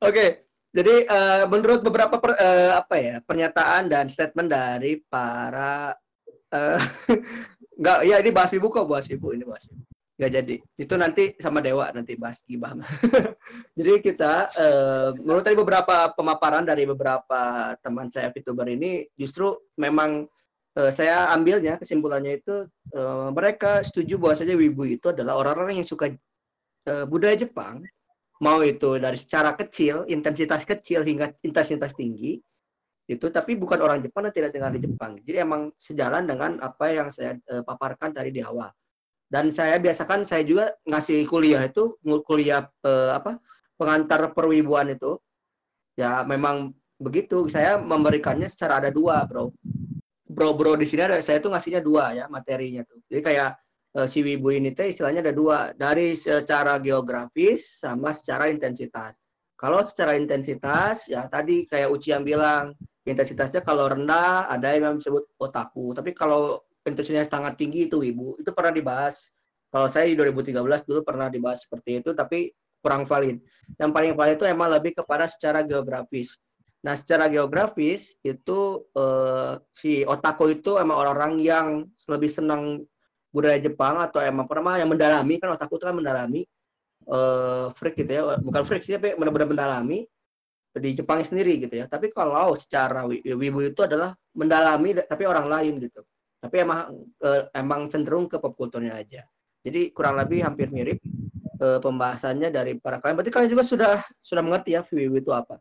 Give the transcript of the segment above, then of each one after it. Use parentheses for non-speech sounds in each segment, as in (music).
Oke, jadi uh, menurut beberapa per, uh, apa ya pernyataan dan statement dari para uh, (laughs) nggak ya ini bahas ibu kok bahas ibu ini bahas ibu. Nggak jadi itu nanti sama dewa nanti bahas gibah. (laughs) Jadi kita uh, menurut tadi beberapa pemaparan dari beberapa teman saya VTuber ini justru memang uh, saya ambilnya kesimpulannya itu uh, mereka setuju bahwa saja wibu itu adalah orang-orang yang suka uh, budaya Jepang mau itu dari secara kecil intensitas kecil hingga intensitas tinggi itu tapi bukan orang Jepang dan tidak tinggal di Jepang. Jadi emang sejalan dengan apa yang saya uh, paparkan tadi di awal. Dan saya biasakan saya juga ngasih kuliah itu kuliah eh, apa pengantar perwibuan itu. Ya memang begitu. Saya memberikannya secara ada dua bro. Bro bro di sini ada saya tuh ngasihnya dua ya materinya tuh. Jadi kayak eh, si wibu ini teh istilahnya ada dua dari secara geografis sama secara intensitas. Kalau secara intensitas ya tadi kayak Uci yang bilang intensitasnya kalau rendah ada yang disebut otaku. Tapi kalau intensitasnya sangat tinggi itu ibu itu pernah dibahas. Kalau saya di 2013 dulu pernah dibahas seperti itu tapi kurang valid. Yang paling valid itu emang lebih kepada secara geografis. Nah secara geografis itu eh, si otaku itu emang orang-orang yang lebih senang budaya Jepang atau emang pernah yang mendalami kan otaku itu kan mendalami eh, freak gitu ya bukan freak sih tapi benar-benar mendalami di Jepang sendiri gitu ya tapi kalau secara wibu itu adalah mendalami tapi orang lain gitu tapi emang eh, emang cenderung ke pop kulturnya aja. Jadi kurang lebih hampir mirip eh, pembahasannya dari para kalian. Berarti kalian juga sudah sudah mengerti ya VW itu apa.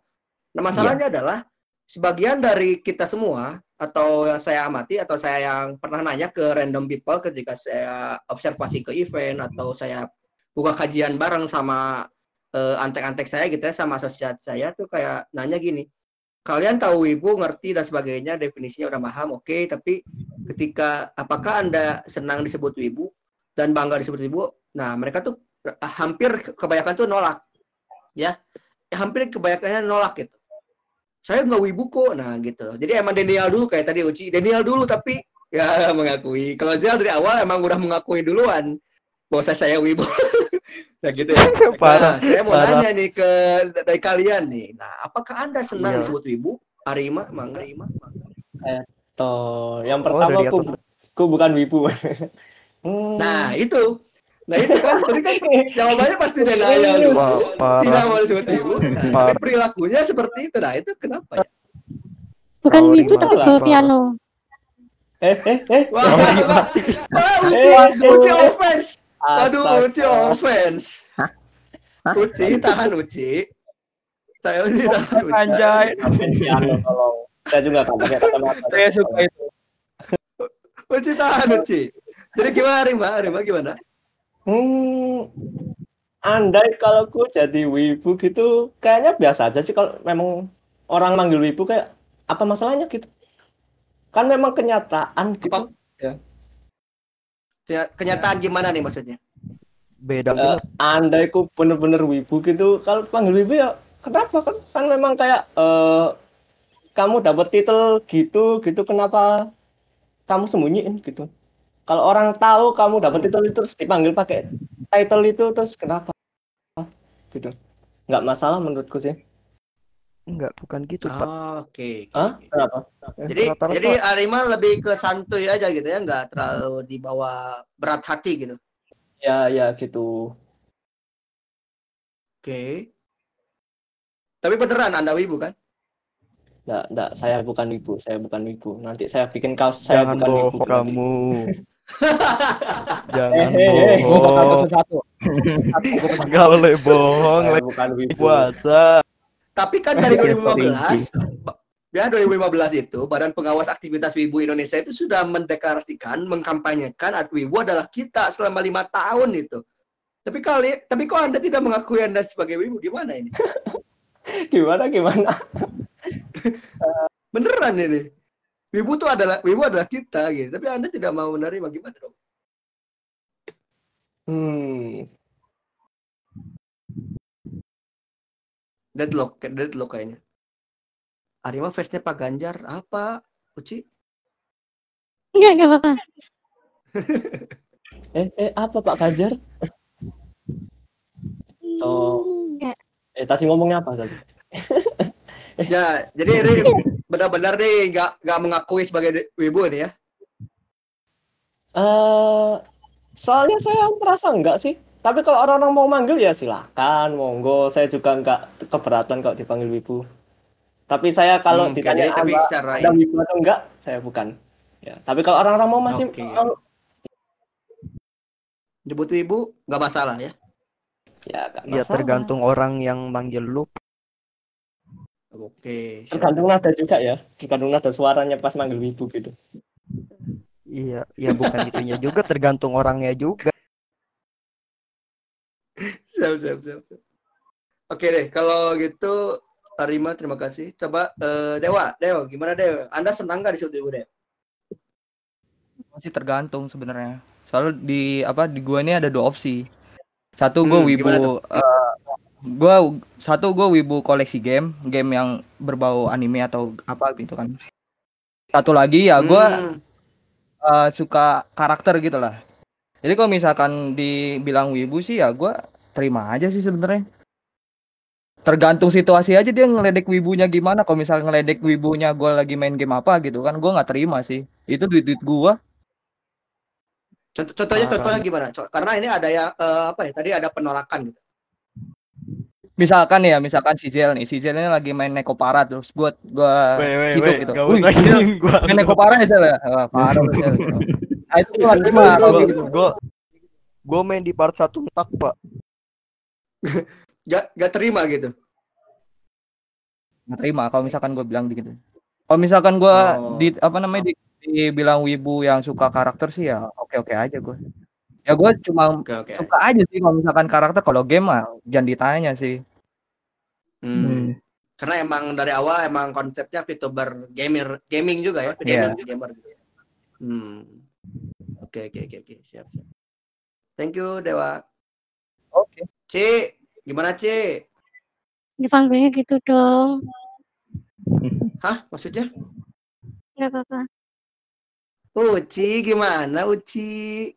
Nah masalahnya iya. adalah sebagian dari kita semua atau yang saya amati atau saya yang pernah nanya ke random people ketika saya observasi ke event atau saya buka kajian bareng sama uh, antek-antek saya gitu ya sama asosiat saya tuh kayak nanya gini kalian tahu ibu ngerti dan sebagainya definisinya udah paham oke okay, tapi ketika apakah anda senang disebut ibu dan bangga disebut ibu? Nah mereka tuh hampir kebanyakan tuh nolak ya. Hampir kebanyakannya nolak gitu saya nggak wibu kok nah gitu jadi emang Daniel dulu kayak tadi Uci Daniel dulu tapi ya (laughs) mengakui kalau Zel dari awal emang udah mengakui duluan bahwa saya, saya wibu (laughs) Nah gitu ya. (laughs) Parah, nah, saya mau parah. nanya nih ke dari kalian nih. Nah, apakah anda senang iya. disebut ibu? Arima, Mangga, Arima, Eh, toh, yang oh, pertama aku, aku bukan wibu. hmm. Nah itu. Nah itu kan tadi kan jawabannya pasti denial dulu. Tidak mau disebut ibu. Nah, perilakunya seperti itu. Nah itu kenapa ya? Bukan oh, wibu tapi piano. Eh, eh, eh. Wah, wah, wah, uji, uji offense. Aduh, Uci offense. Uci, tahan Uci. Saya Uci tahan Uci. Anjay. Saya juga kan pakai kata-kata. Saya suka itu. Uci tahan Uci. Jadi gimana Rima? Rima gimana? Hmm, andai kalau ku jadi wibu gitu, kayaknya biasa aja sih kalau memang orang manggil wibu kayak apa masalahnya gitu. Kan memang kenyataan gitu. Apa? Ya kenyataan gimana nih maksudnya? Beda uh, Andai ku bener-bener wibu gitu, kalau panggil wibu ya kenapa kan? Kan memang kayak uh, kamu dapat titel gitu, gitu kenapa kamu sembunyiin gitu? Kalau orang tahu kamu dapat titel itu terus dipanggil pakai title itu terus kenapa? Gitu. Nggak masalah menurutku sih. Enggak, bukan gitu, Pak. Oke. Okay, Hah? Kenapa? Jadi rata -rata. jadi Arima lebih ke santuy aja gitu ya, enggak terlalu dibawa berat hati gitu. Ya, ya gitu. Oke. Okay. Tapi beneran Anda wibu kan? Enggak, enggak, saya bukan wibu, saya bukan wibu. Nanti saya bikin kaos saya Jangan bukan wibu. kamu. (laughs) (laughs) Jangan eh, bohong. Enggak (laughs) boleh bohong, bukan wibu. puasa. Tapi kan dari 2015, ya 2015 itu Badan Pengawas Aktivitas Wibu Indonesia itu sudah mendeklarasikan, mengkampanyekan Wibu adalah kita selama lima tahun itu. Tapi kali, tapi kok Anda tidak mengakui Anda sebagai Wibu? Gimana ini? (laughs) gimana gimana? Beneran ini. Wibu itu adalah Wibu adalah kita gitu. Tapi Anda tidak mau menerima gimana dong? Hmm. Deadlock, deadlock kayaknya. Arima face-nya Pak Ganjar apa? Uci? Enggak, enggak apa-apa. (laughs) eh, eh apa Pak Ganjar? Oh. Enggak. Eh, tadi ngomongnya apa tadi? ya, jadi ini (laughs) benar-benar nih nggak nggak mengakui sebagai wibu ini ya? Uh, soalnya saya merasa enggak sih. Tapi kalau orang-orang mau manggil ya silakan, monggo. Saya juga enggak keberatan kalau dipanggil wibu. Tapi saya kalau hmm, ditanya tapi secara ada wibu atau enggak, saya bukan. Ya, tapi kalau orang-orang mau masih okay. mau... nyebut wibu nggak masalah ya? Ya, gak ya tergantung orang yang manggil lu. Oke. Tergantung nada juga ya, tergantung nada suaranya pas manggil wibu gitu. Iya, ya bukan itunya juga tergantung orangnya juga. siap, siap, siap. Oke deh, kalau gitu Arima terima kasih. Coba uh, Dewa, Dewa gimana Dewa? Anda senang gak ibu Dewa? Masih tergantung sebenarnya. Soalnya di apa di gua ini ada dua opsi. Satu gue hmm, wibu uh, gua satu gue wibu koleksi game, game yang berbau anime atau apa gitu kan. Satu lagi ya gue hmm uh, suka karakter gitu lah. Jadi kalau misalkan dibilang wibu sih ya gue terima aja sih sebenarnya. Tergantung situasi aja dia ngeledek wibunya gimana. Kalau misalnya ngeledek wibunya gue lagi main game apa gitu kan gue nggak terima sih. Itu duit duit gue. Contohnya contohnya gimana? Karena ini ada ya uh, apa ya? Tadi ada penolakan gitu misalkan ya misalkan si Zel nih si Zel ini lagi main Neko Parah terus buat gua hidup gitu. Wih, (laughs) gua main Neko Parah ya Zel ya Wah, parah Zel nah, itu terima kalau gitu (laughs) gua gua main di part satu tak pak. Gak gak terima gitu? Gak terima kalau misalkan gua bilang gitu. Kalau misalkan gua oh. di apa namanya di, dibilang wibu yang suka karakter sih ya oke oke aja gua. Ya gue cuma okay, okay. suka aja sih kalau misalkan karakter kalau game mah jangan ditanya sih hmm. Hmm. karena emang dari awal emang konsepnya VTuber gamer gaming juga ya yeah. gamer gitu ya. hmm oke oke oke oke siap siap thank you Dewa oke okay. C gimana C dipanggilnya gitu dong (laughs) hah maksudnya nggak apa-apa Uci gimana Uci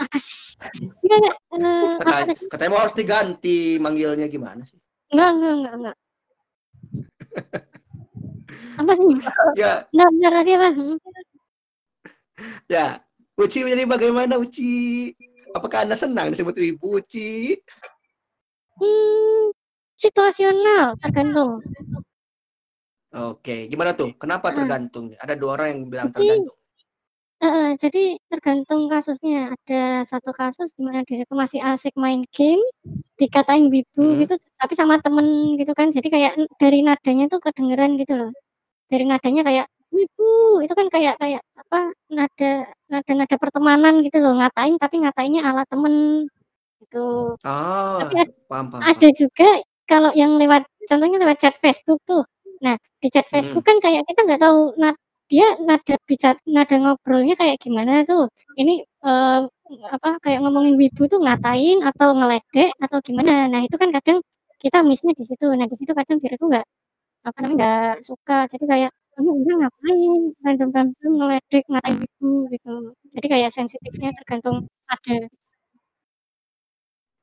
apa sih? Enggak, enggak. Katanya, katanya mau harus diganti manggilnya gimana sih? Enggak, enggak, enggak, enggak. apa sih? Ya. Enggak, benar lagi, Bang. Ya, Uci menjadi bagaimana Uci? Apakah Anda senang disebut Ibu Uci? Hmm, situasional, tergantung. Oke, gimana tuh? Kenapa ah. tergantung? Ada dua orang yang bilang tergantung. Uh, jadi tergantung kasusnya. Ada satu kasus di mana diriku masih asik main game, dikatain wibu hmm. gitu, tapi sama temen gitu kan. Jadi kayak dari nadanya tuh kedengeran gitu loh. Dari nadanya kayak wibu, itu kan kayak kayak apa nada nada-nada pertemanan gitu loh, ngatain tapi ngatainnya ala temen gitu. Oh, tapi ada, paham, paham, ada juga kalau yang lewat contohnya lewat chat Facebook tuh. Nah, di chat Facebook hmm. kan kayak kita nggak tahu dia nada bicara nada ngobrolnya kayak gimana tuh? Ini uh, apa kayak ngomongin wibu tuh ngatain atau ngeledek atau gimana? Nah itu kan kadang kita missnya di situ. Nah di situ kadang diriku nggak apa namanya nggak suka. Jadi kayak kamu udah ngapain? Random random ngeledek ngatain wibu gitu. Jadi kayak sensitifnya tergantung ada.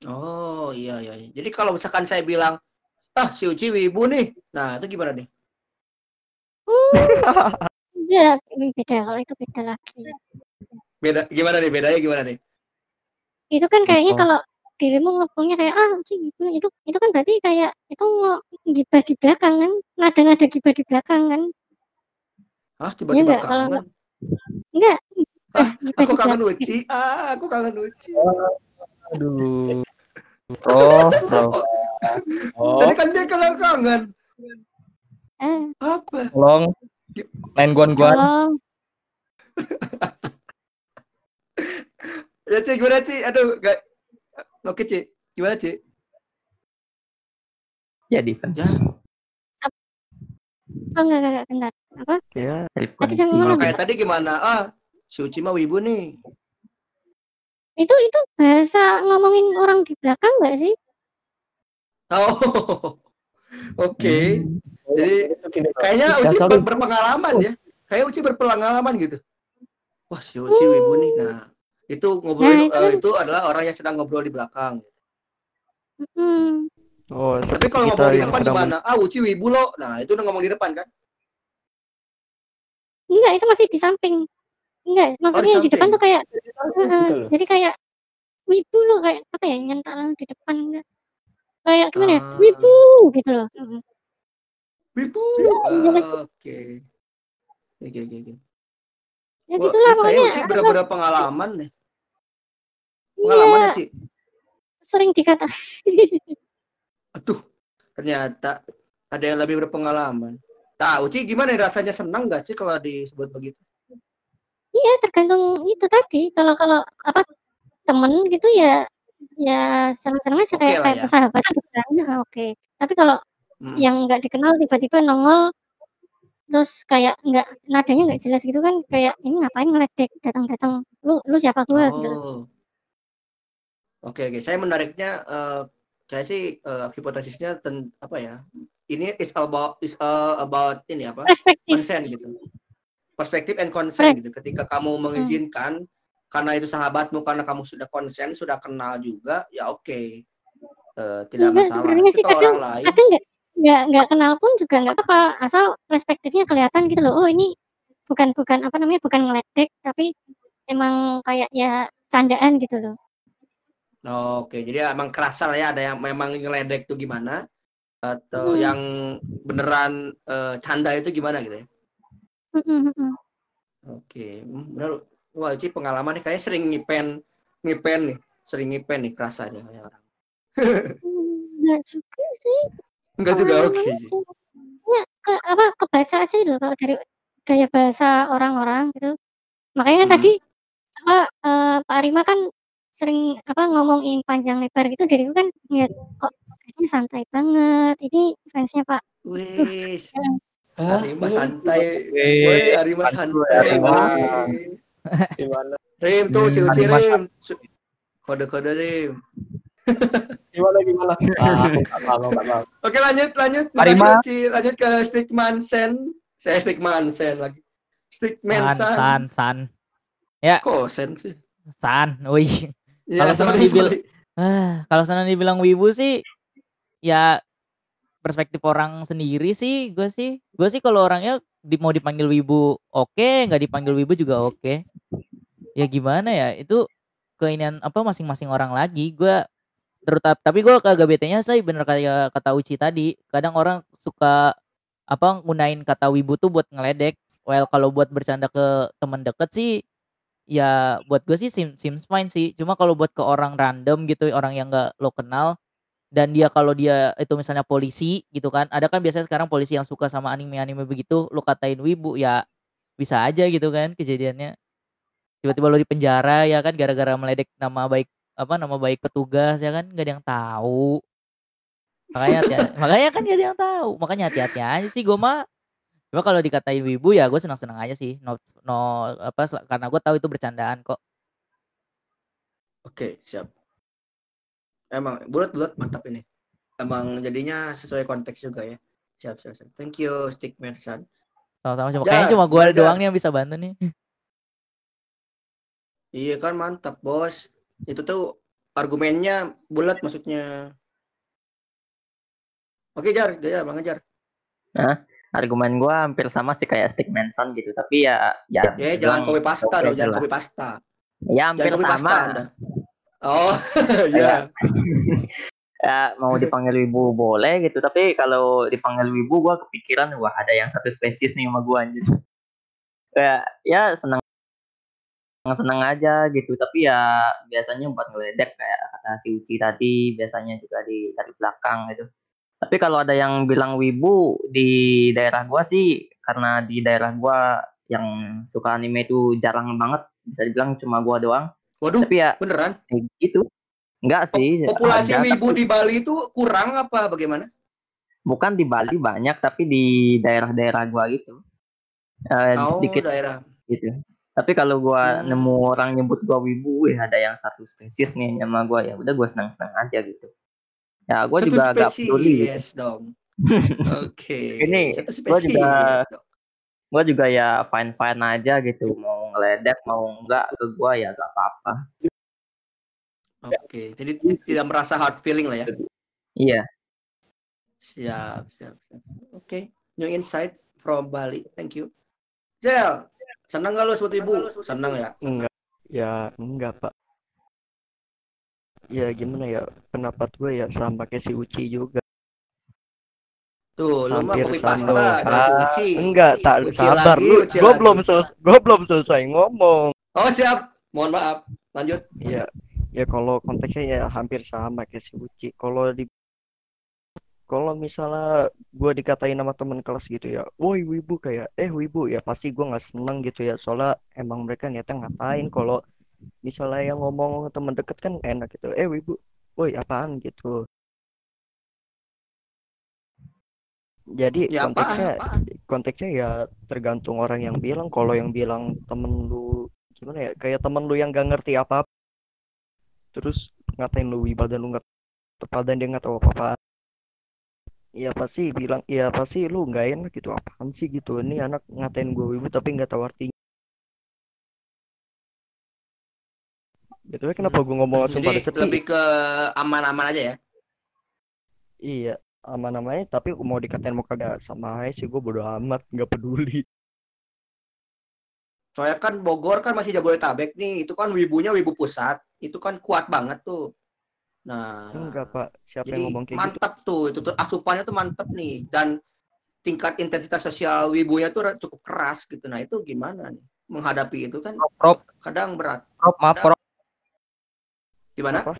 Oh iya iya jadi kalau misalkan saya bilang ah si Uci wibu nih. Nah itu gimana nih (laughs) Iya, ini beda kalau itu beda lagi. Beda gimana nih? Bedanya gimana nih? Itu kan kayaknya oh. kalau dirimu ngomongnya kayak ah sih gitu itu itu kan berarti kayak itu gibah di belakang kan nada-nada gibah di belakang kan ah tiba-tiba ya, kalau enggak ah, aku kangen Uci ah aku kangen Uci aduh oh, oh. oh. tadi kan dia kangen kangen eh. apa tolong Main guan-guan. (laughs) ya Ci, gimana Ci? Aduh, gak... Oke Ci, gimana Ci? Ya, Divan. Ya. Oh, enggak, enggak, enggak. Apa? Ya, tadi sama mana? Oh, kayak tadi gimana? Ah, si Uci mah wibu nih. Itu itu bahasa ngomongin orang di belakang enggak sih? Oh. (laughs) Oke. Okay. Hmm. Jadi kayaknya Uci ber berpengalaman ya. Kayak Uci berpengalaman gitu. Wah, si Uci uh. wibu nih. Nah, itu ngobrol nah, itu, uh, itu adalah orang yang sedang ngobrol di belakang. Hmm. Oh, tapi kalau ngomong di depan gimana? Ah, Uci wibu lo. Nah, itu udah ngomong di depan kan? Enggak, itu masih di samping. Enggak, maksudnya oh, di, di depan tuh kayak uh, jadi kayak wibu lo kayak apa ya nyentak di depan enggak. Kayak gimana ya? Ah. Wibu gitu loh. Wibu. Iya, oke. Oke, oke, oke. Ya gitulah pokoknya. Uci bener-bener pengalaman nih. Pengalaman iya, Ci. Sering dikata. (laughs) Aduh, ternyata ada yang lebih berpengalaman. Tahu Ci gimana rasanya senang nggak sih kalau disebut begitu? Iya, tergantung itu tadi. Kalau kalau apa temen gitu ya ya senang-senang aja kayak kayak ya. persahabatan gitu kan. Nah, oke. Okay. Tapi kalau hmm. yang nggak dikenal tiba-tiba nongol terus kayak nggak nadanya nggak jelas gitu kan kayak ini ngapain ngeledek datang-datang lu lu siapa gua gitu. oh. gitu. Oke oke, saya menariknya uh, saya sih uh, hipotesisnya ten, apa ya? Ini is about is uh, about ini apa? Perspektif. Consent gitu. Perspektif and consent gitu. Ketika kamu hmm. mengizinkan hmm. karena itu sahabatmu karena kamu sudah konsen, sudah kenal juga, ya oke. Okay. Uh, tidak Enggak, masalah. Sebenarnya sih kadang, lain, kadang nggak nggak kenal pun juga nggak apa asal perspektifnya kelihatan gitu loh. Oh ini bukan bukan apa namanya bukan ngeledek tapi emang kayak ya candaan gitu loh. Oke, jadi emang kerasa lah ya ada yang memang ngeledek tuh gimana atau hmm. yang beneran uh, canda itu gimana gitu ya? Hmm, hmm, hmm. Oke, benar. Wah, ini pengalaman nih kayak sering ngipen ngipen nih, sering ngipen nih kerasa aja kayak orang. (laughs) Enggak juga sih. Enggak juga oke. Okay. Ya, ke, apa kebaca aja loh kalau dari gaya bahasa orang-orang gitu. Makanya hmm. tadi apa uh, Pak Rima kan sering apa ngomongin panjang lebar gitu jadi kan ngeliat kok ini santai banget ini fansnya Pak. Wis. Arima santai. Wih, Arima santai. (laughs) Gimana? Rim tuh si Uci Rim. Kode-kode Rim. (laughs) Gimana (laughs) ah, oke lanjut lanjut. Uci lanjut ke Stickman Sen. Saya Stickman Sen lagi. Stickman San San. San ya. Kok Sen sih? San wih (laughs) Ya, kalau sana dibilang ah, kalau sana dibilang wibu sih ya perspektif orang sendiri sih gue sih. Gue sih kalau orangnya di, mau dipanggil wibu oke okay, nggak dipanggil wibu juga oke. Okay. ya gimana ya itu keinginan apa masing-masing orang lagi. Gue terutama tapi gue kagak betenya saya bener kayak kata Uci tadi kadang orang suka apa gunain kata wibu tuh buat ngeledek well kalau buat bercanda ke teman deket sih ya buat gue sih sim seems fine sih. Cuma kalau buat ke orang random gitu, orang yang nggak lo kenal dan dia kalau dia itu misalnya polisi gitu kan, ada kan biasanya sekarang polisi yang suka sama anime-anime begitu, lo katain wibu ya bisa aja gitu kan kejadiannya. Tiba-tiba lo di penjara ya kan gara-gara meledek nama baik apa nama baik petugas ya kan nggak ada yang tahu. Makanya hati makanya kan gak ada yang tahu. Makanya hati-hati aja sih gue mah Cuma kalau dikatain wibu ya gue senang-senang aja sih. No, no apa karena gue tahu itu bercandaan kok. Oke, siap. Emang bulat-bulat mantap ini. Emang jadinya sesuai konteks juga ya. Siap, siap, siap. Thank you, Stick Mersan. Sama-sama cuma kayaknya cuma gue doang nih yang bisa bantu nih. Iya kan mantap, Bos. Itu tuh argumennya bulat maksudnya. Oke, Jar, Jar, Bang Jar. Nah, argumen gue hampir sama sih kayak Stick Manson gitu tapi ya ya ya jangan kopi pasta dong jangan kopi pasta. Ya hampir sama. pasta, oh (laughs) ya (laughs) ya mau dipanggil ibu boleh gitu tapi kalau dipanggil ibu gue kepikiran wah ada yang satu spesies nih sama gue anjir. Ya ya seneng seneng aja gitu tapi ya biasanya buat ngeledek kayak kata si Uci tadi biasanya juga di dari belakang gitu tapi kalau ada yang bilang wibu di daerah gua sih karena di daerah gua yang suka anime itu jarang banget, bisa dibilang cuma gua doang. Waduh, tapi ya beneran? Gitu. Enggak sih. Populasi ada, wibu tapi... di Bali itu kurang apa bagaimana? Bukan di Bali banyak, tapi di daerah-daerah gua gitu. Uh, oh, sedikit daerah. gitu. Tapi kalau gua hmm. nemu orang nyebut gua wibu, ya ada yang satu spesies nih sama gua ya udah gua senang-senang aja gitu. Ya, gue juga agak peduli. Yes dong. (laughs) Oke. Okay. Ini gue juga gue juga ya fine fine aja gitu mau ngeledek mau enggak ke gue ya gak apa-apa. Oke, okay. jadi tidak merasa hard feeling lah ya? Iya. Siap, siap, siap. Oke, okay. new insight from Bali. Thank you. Jel, senang gak lu sebut ibu? Senang ya? Enggak. Ya, enggak, Pak. Ya gimana ya, pendapat gue ya sama kayak si Uci juga. Tuh, lu mah Hampir kopi sama. pasta, Ah, Uci. enggak, tak Uci sabar lagi, lu. Uci Gue lagi. belum selesai, gue belum selesai ngomong. Oh, siap. Mohon maaf. Lanjut. Ya, ya kalau konteksnya ya hampir sama kayak si Uci. Kalau di kalau misalnya gue dikatain sama temen kelas gitu ya, woi wibu kayak, eh wibu ya pasti gue nggak seneng gitu ya, soalnya emang mereka niatnya ngatain. Kalau misalnya yang ngomong temen deket kan enak gitu, eh wibu, woi apaan gitu. Jadi Ya, apaan, konteksnya apaan? konteksnya ya tergantung orang yang bilang. Kalau yang bilang temen lu gimana ya, kayak temen lu yang gak ngerti apa, terus ngatain lu wibu dan lu nggak padahal dia nggak tahu apa-apa. Ya pasti bilang, ya pasti lu nggak enak gitu apaan sih gitu. Ini anak ngatain gue wibu tapi nggak tahu artinya. Gitu kenapa gue ngomong langsung pada Jadi sepi? lebih ke aman-aman aja ya. Iya, aman namanya tapi mau dikatain mau kagak sama aja sih gue bodo amat, nggak peduli. Soalnya kan Bogor kan masih Jabodetabek nih, itu kan wibunya wibu pusat, itu kan kuat banget tuh. Nah, Enggak, Pak. Siapa jadi yang ngomong kayak gitu? mantap tuh, itu tuh asupannya tuh mantap nih dan tingkat intensitas sosial wibunya tuh cukup keras gitu. Nah, itu gimana nih? Menghadapi itu kan Prop, kadang berat. prop, maaf, prop, Gimana? Apa?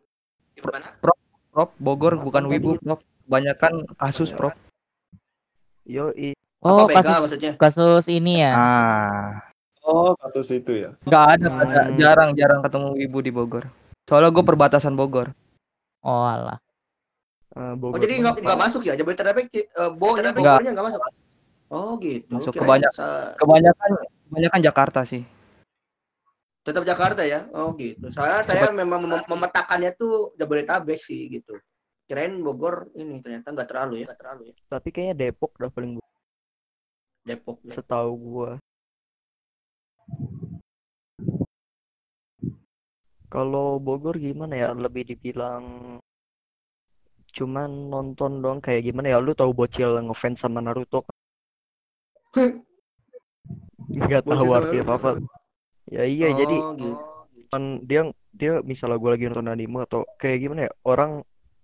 Gimana? prop, Bogor Apa bukan tadi? wibu, prop. Kebanyakan Asus, prop. Yo, Oh, Apa kasus maksudnya? kasus ini ya. Ah, Oh, kasus itu ya. nggak ada, ada Hmm. jarang, jarang ketemu wibu di Bogor. Soalnya gue perbatasan Bogor. Oh alah. eh, Oh, Bogor jadi nggak masuk ya Jabodetabek uh, Bo-nya Nggak. Bogornya nggak masuk. Oh, gitu. Masuk Kirain kebanyak- sa- Kebanyakan, kebanyakan Jakarta sih. tetap Jakarta ya. Oh, gitu. Soalnya saya memang mem- memetakannya tuh Jabodetabek sih gitu. Kirain Bogor ini ternyata nggak terlalu ya, nggak terlalu ya. Tapi kayaknya Depok udah paling Depok. ya. setahu gua. Kalau Bogor gimana ya? Lebih dibilang cuman nonton dong kayak gimana ya? Lu tahu bocil ngefans sama Naruto? kan? (laughs) Bocil tahu sama arti Naruto. apa-apa. Ya iya jadi Oh, gitu. kan dia dia misalnya gue lagi nonton anime atau kayak gimana ya orang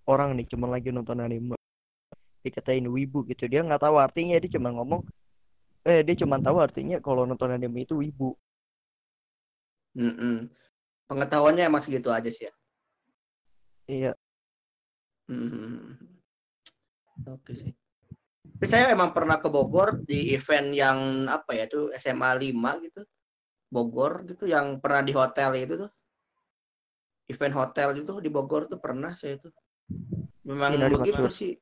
orang nih cuman lagi nonton anime dikatain wibu gitu dia nggak tahu artinya dia cuma ngomong eh dia cuma tahu artinya kalau nonton anime itu wibu Mm-mm. Pengetahuannya emang segitu aja sih ya. iya Hmm. Oke sih. Tapi saya emang pernah ke Bogor di event yang apa ya tuh SMA 5 gitu. Bogor gitu yang pernah di hotel itu tuh. Event hotel itu di Bogor tuh pernah saya itu. Memang Inari begitu Matsuri. sih.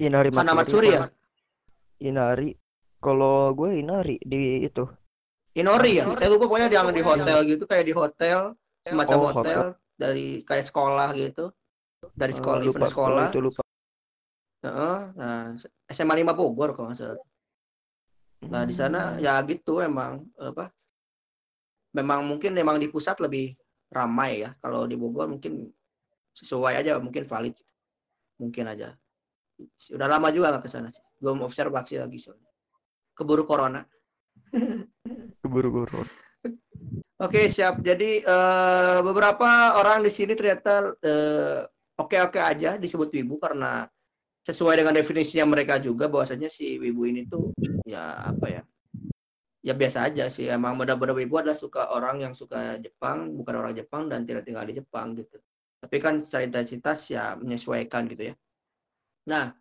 Inari Hana Matsuri Matsuri ya? Inari kalau gue Inari di itu Inori ya? Saya lupa pokoknya yang di hotel gitu kayak di hotel semacam Oh, hotel, dari kayak sekolah gitu. Dari Eh, sekolah lupa event sekolah. itu lupa Heeh, nah SMA 5 Bogor kalau nggak salah. Nah, di sana Hmm. ya gitu emang apa? Memang mungkin memang di pusat lebih ramai ya. Kalau di Bogor mungkin sesuai aja mungkin valid. Mungkin aja. Sudah lama juga nggak ke sana sih. Belum observasi lagi soalnya. Keburu corona. Keburu-buru Oke, siap. Jadi eh, beberapa orang di sini ternyata eh, oke-oke aja disebut wibu karena sesuai dengan definisinya mereka juga bahwasanya si wibu ini tuh ya apa ya? Ya biasa aja sih. Emang benar-benar wibu adalah suka orang yang suka Jepang, bukan orang Jepang dan tidak tinggal di Jepang gitu. Tapi kan secara intensitas ya menyesuaikan gitu ya. Nah,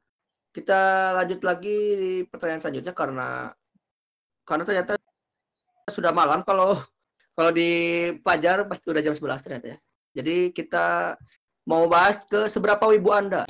kita lanjut lagi di pertanyaan selanjutnya karena karena ternyata sudah malam kalau kalau di Fajar pasti udah jam 11 ternyata ya. Jadi kita mau bahas ke seberapa wibu Anda.